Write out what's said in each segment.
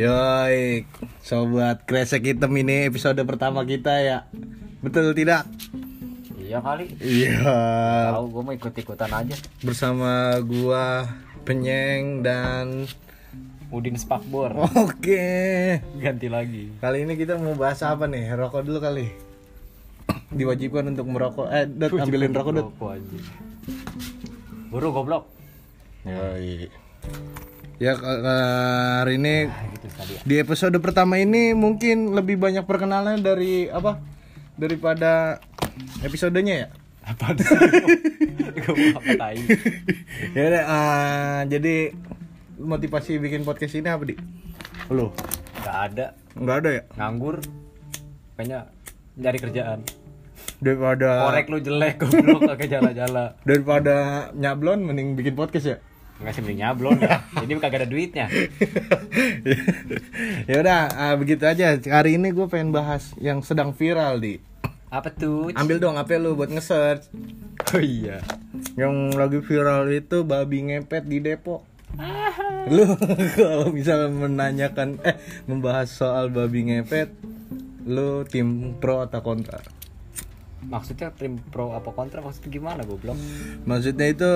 Yoi, sobat kresek hitam ini episode pertama kita ya. Betul tidak? Iya kali. Iya. Tahu gue mau ikut-ikutan aja. Bersama gua Penyeng dan Udin Spakbor. Oke. Ganti lagi. Kali ini kita mau bahas apa nih? Rokok dulu kali. Diwajibkan untuk merokok. Eh, Dot, ambilin rokok, Dot. Rokok aja. Buru goblok. Yoi. Ya hari ini Nah, gitu ya. di episode pertama ini mungkin lebih banyak perkenalan dari apa? Daripada episodenya ya. Apa ya ah, jadi motivasi bikin podcast ini apa di? Lo? Gak ada. Nggak ada ya? Nganggur. Kayaknya nyari kerjaan. Daripada Korek lu jelek goblok kagak jala-jala. daripada nyablon mending bikin podcast ya. Enggak sih beli nyablon ya. Jadi kagak ada duitnya. ya udah, ah, begitu aja. Hari ini gue pengen bahas yang sedang viral di. Apa tuh? Ambil dong HP lu buat nge-search. Oh iya. Yang lagi viral itu babi ngepet di Depok. Lu kalau misal menanyakan eh membahas soal babi ngepet, lu tim pro atau kontra? Maksudnya tim pro apa kontra maksudnya gimana goblok? Maksudnya itu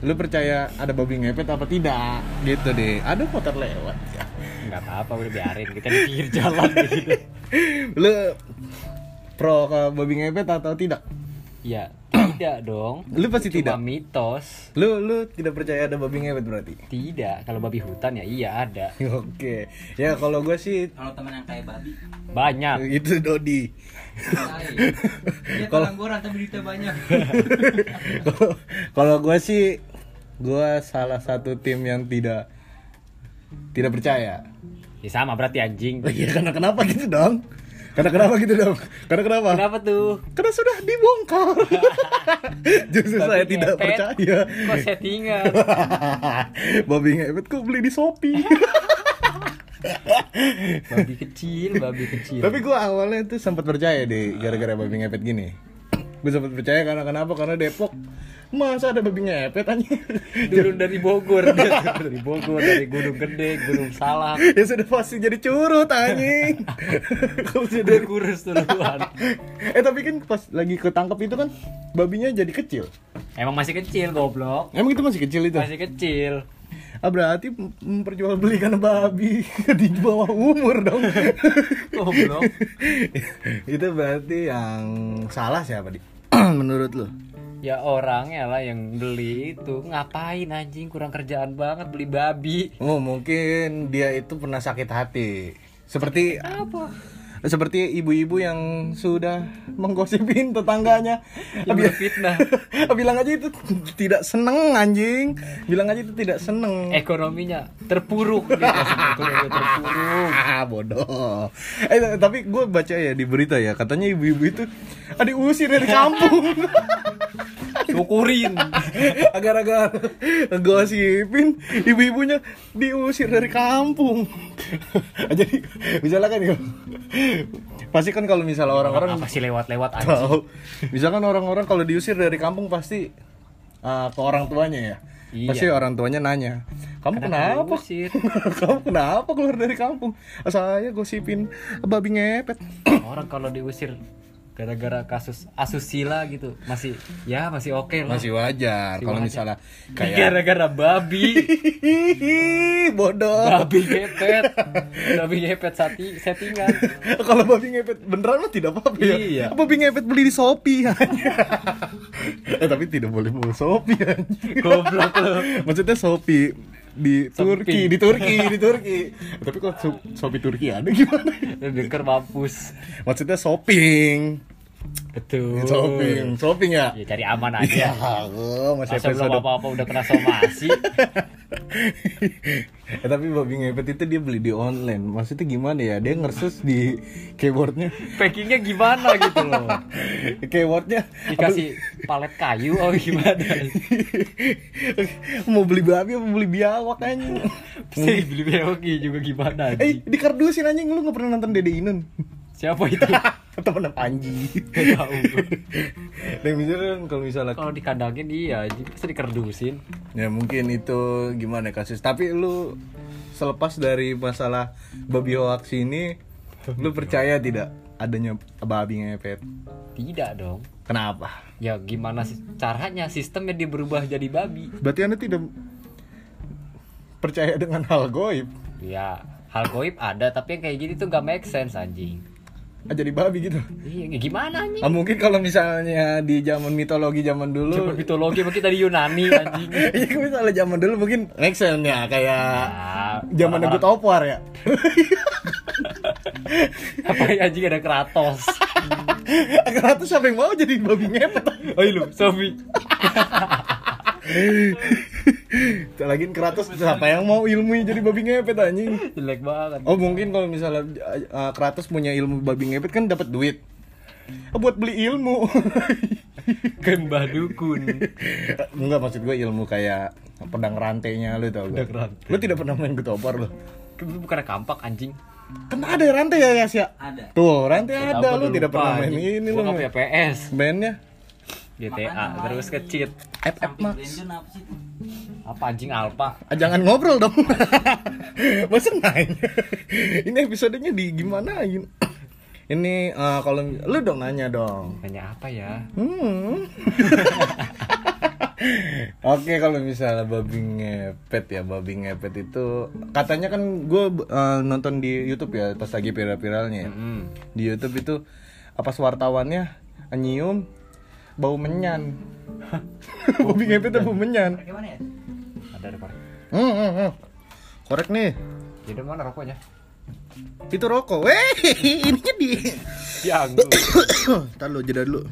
lu percaya ada babi ngepet apa tidak? Gitu deh. Ada motor lewat. Ya. Enggak apa-apa udah biarin kita di pinggir jalan gitu. Lu pro ke babi ngepet atau tidak? Ya, tidak dong. Lu pasti Cuma tidak. mitos. Lu lu tidak percaya ada babi ngepet berarti? Tidak, kalau babi hutan ya iya ada. Oke. Ya kalau gue sih Kalau teman yang kayak babi, Banyak. itu Dodi. dia pengangguran tapi duitnya banyak. Kalau- kalau gue sih gue salah satu tim yang tidak tidak percaya Ya sama berarti anjing. iya karena kenapa gitu dong karena kenapa gitu dong karena kenapa Kenapa tuh? karena sudah dibongkar justru saya Babi tidak ngepet. percaya Kok settingan? babi ngepet kok beli di shopee babi kecil, babi kecil. tapi gue awalnya tuh sempat percaya deh gara-gara babi ngepet gini gue sempat percaya karena kenapa karena Depok masa ada babi ngepet aja turun dari Bogor, dari Bogor, dari Gunung Gede, Gunung Salak. ya sudah pasti jadi curut anjing kalau Udah sudah kurus duluan. eh tapi kan pas lagi ketangkep itu kan babinya jadi kecil Emang masih kecil goblok. emang itu masih kecil itu Masih kecil. Ah berarti mem- memperjualbelikan babi di bawah umur dong Goblok. itu berarti yang salah siapa di menurut lo Ya orangnya lah yang beli itu ngapain anjing kurang kerjaan banget beli babi. oh mungkin dia itu pernah sakit hati seperti Apa? Seperti ibu-ibu yang sudah menggosipin tetangganya Yang Bi- berfitnah. bilang aja itu tidak seneng anjing bilang aja itu tidak seneng Ekonominya terpuruk gitu. Terpuruk. Ah, bodoh. Eh, tapi gue baca ya di berita ya, katanya ibu-ibu itu ah, diusir dari kampung. Syukurin. Agar-agar gosipin ibu-ibunya diusir dari kampung. Jadi misalnya kan ya, pasti kan kalau misalnya orang-orang apa sih lewat-lewat anjing? tahu, misalkan orang-orang kalau diusir dari kampung pasti ah, ke orang tuanya ya. Iya. Pasti orang tuanya nanya, kamu Kenapa kenapa? diusir?" kamu kenapa keluar dari kampung? "Ah, Saya gosipin babi ngepet. Orang kalau diusir gara-gara kasus asusila gitu masih ya masih oke lah. Masih wajar kalau misalnya kayak Gara-gara babi. bodoh. babi ngepet. babi ngepet sati settingan. kalau babi ngepet beneran mah tidak apa-apa ya. Iya. Babi ngepet beli di Shopee. eh tapi tidak boleh bawa Shopee. Goblok lu. Maksudnya Shopee di. Turki, di Turki, di Turki. Tapi kok Shop- Shopee Turki ada gimana? Lu denger mampus. Maksudnya shopping. Betul. Shopping, shopping ya? Ya cari aman Ya, aja. oh, masih Masa belum episode apa-apa udah kena somasi. eh, tapi babi ngepet itu dia beli di online maksudnya gimana ya dia ngersus di keyboardnya Packingnya gimana gitu loh. keyboardnya Dikasih palet kayu oh gimana? mau beli babi apa beli biawak anjing Sih beli beoki juga gimana eh anjing? di kardusin anjing lu gak pernah nonton Dede Inun Siapa itu? temen Panji tahu. dan misalnya kalau misalnya Kalau dikandangin iya, anjing pasti dikerdusin. ya mungkin itu gimana kasus tapi lu selepas dari masalah babi hoax ini lu percaya tidak adanya babi ngepet Tidak dong. kenapa Ya gimana sih caranya sistemnya dia berubah jadi babi? berarti anda tidak percaya dengan hal goib Ya hal goib ada tapi yang kayak gini tuh gak make sense anjing. Ah, jadi babi gitu Iya gimana anjing? ah, mungkin kalau misalnya di zaman mitologi zaman dulu Coba mitologi mungkin dari Yunani anjing. Iya misalnya zaman dulu mungkin sense ya kayak Ah, zaman orang-orang- Good ya. Apa ya anjing ada Kratos? Tuh siapa yang mau jadi babi ngepet? Oh iya lu, Sofi. Lagi Kratos siapa yang mau ilmu jadi babi ngepet anjing? Jelek banget. Oh mungkin kalau misalnya uh, Kratos punya ilmu babi ngepet kan dapat duit. Oh, buat beli ilmu. Gembah dukun. Enggak maksud gue ilmu kayak pedang rantainya lu tau gak? Rantai. Lu tidak pernah main Good Opar lu? Itu bukan kampak anjing. Kan ada rantai ya Yas ya? Ada. Tuh, rantai ada lu tidak pernah main anjing. ini Gua lu. nggak punya PS. Bandnya GTA Makanya terus kecit. FF Max. Apa itu? Anjing Alpha? Ah, jangan ngobrol dong. Masa nanya? Ini episodenya di gimana? Ini eh, kalau lu dong nanya dong. Nanya apa ya? Hmm. Oke kalau misalnya babi ngepet ya babi ngepet itu katanya kan gue nonton di YouTube ya pas lagi viral-viralnya ya. Mm-mm. di YouTube itu apa wartawannya nyium bau menyan babi ngepet tuh bau menyan Pakai mana ya? Ada ada korek. hmm, hmm, hmm. korek nih Jadi mana rokoknya? itu rokok weh ininya di Dianggur. Ntar lu jeda dulu